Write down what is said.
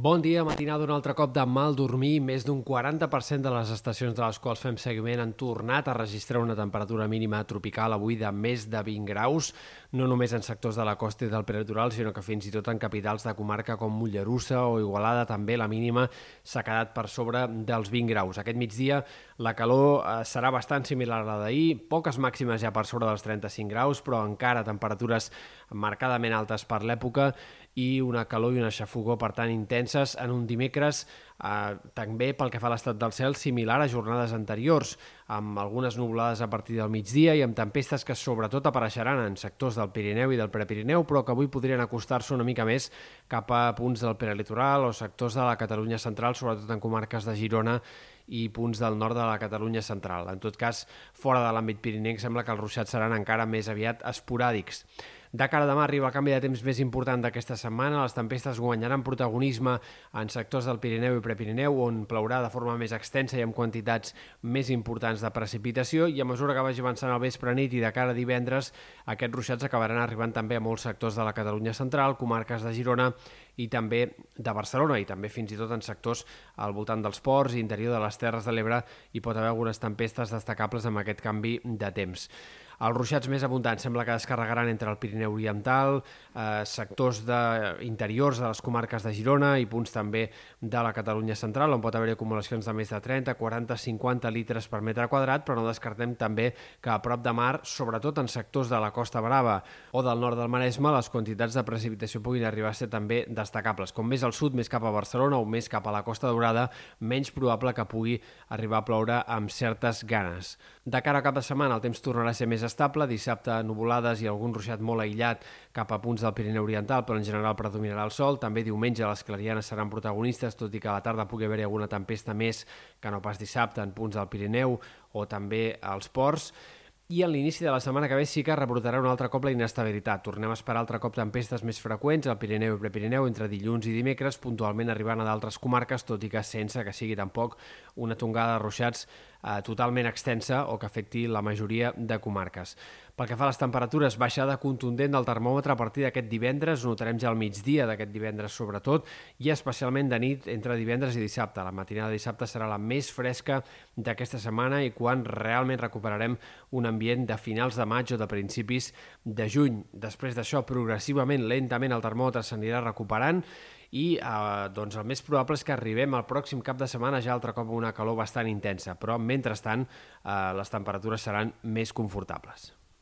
Bon dia, matinada un altre cop de mal dormir. Més d'un 40% de les estacions de les quals fem seguiment han tornat a registrar una temperatura mínima tropical avui de més de 20 graus, no només en sectors de la costa i del prelitoral, sinó que fins i tot en capitals de comarca com Mollerussa o Igualada també la mínima s'ha quedat per sobre dels 20 graus. Aquest migdia la calor eh, serà bastant similar a la d'ahir, poques màximes ja per sobre dels 35 graus, però encara temperatures marcadament altes per l'època i una calor i una xafogó, per tant, intenses en un dimecres eh, també pel que fa a l'estat del cel similar a jornades anteriors, amb algunes nuvolades a partir del migdia i amb tempestes que sobretot apareixeran en sectors del Pirineu i del Prepirineu, però que avui podrien acostar-se una mica més cap a punts del prelitoral o sectors de la Catalunya central, sobretot en comarques de Girona i punts del nord de la Catalunya central. En tot cas, fora de l'àmbit pirinenc, sembla que els ruixats seran encara més aviat esporàdics. De cara a demà arriba el canvi de temps més important d'aquesta setmana. Les tempestes guanyaran protagonisme en sectors del Pirineu i Prepirineu, on plourà de forma més extensa i amb quantitats més importants de precipitació, i a mesura que vagi avançant el vespre nit i de cara a divendres, aquests ruixats acabaran arribant també a molts sectors de la Catalunya central, comarques de Girona i també de Barcelona, i també fins i tot en sectors al voltant dels ports i interior de les Terres de l'Ebre hi pot haver algunes tempestes destacables amb aquest canvi de temps. Els ruixats més abundants sembla que descarregaran entre el Pirineu Oriental, eh, sectors de, interiors de les comarques de Girona i punts també de la Catalunya central, on pot haver acumulacions de més de 30, 40, 50 litres per metre quadrat, però no descartem també que a prop de mar, sobretot en sectors de la Costa Brava o del nord del Maresme, les quantitats de precipitació puguin arribar a ser també destacables. Com més al sud, més cap a Barcelona o més cap a la Costa Daurada, menys probable que pugui arribar a ploure amb certes ganes. De cara a cap de setmana, el temps tornarà a ser més estable, dissabte nuvolades i algun ruixat molt aïllat cap a punts del Pirineu Oriental, però en general predominarà el sol. També diumenge les clarianes seran protagonistes, tot i que a la tarda pugui haver-hi alguna tempesta més que no pas dissabte en punts del Pirineu o també als ports i a l'inici de la setmana que ve sí que rebrotarà un altre cop la inestabilitat. Tornem a esperar altre cop tempestes més freqüents al Pirineu i Prepirineu entre dilluns i dimecres, puntualment arribant a d'altres comarques, tot i que sense que sigui tampoc una tongada de ruixats eh, totalment extensa o que afecti la majoria de comarques. Pel que fa a les temperatures, baixada contundent del termòmetre a partir d'aquest divendres, notarem ja al migdia d'aquest divendres sobretot, i especialment de nit entre divendres i dissabte. La matinada de dissabte serà la més fresca d'aquesta setmana i quan realment recuperarem un ambient de finals de maig o de principis de juny. Després d'això, progressivament, lentament, el termòmetre s'anirà recuperant i eh, doncs el més probable és que arribem al pròxim cap de setmana ja altre cop una calor bastant intensa, però mentrestant eh, les temperatures seran més confortables.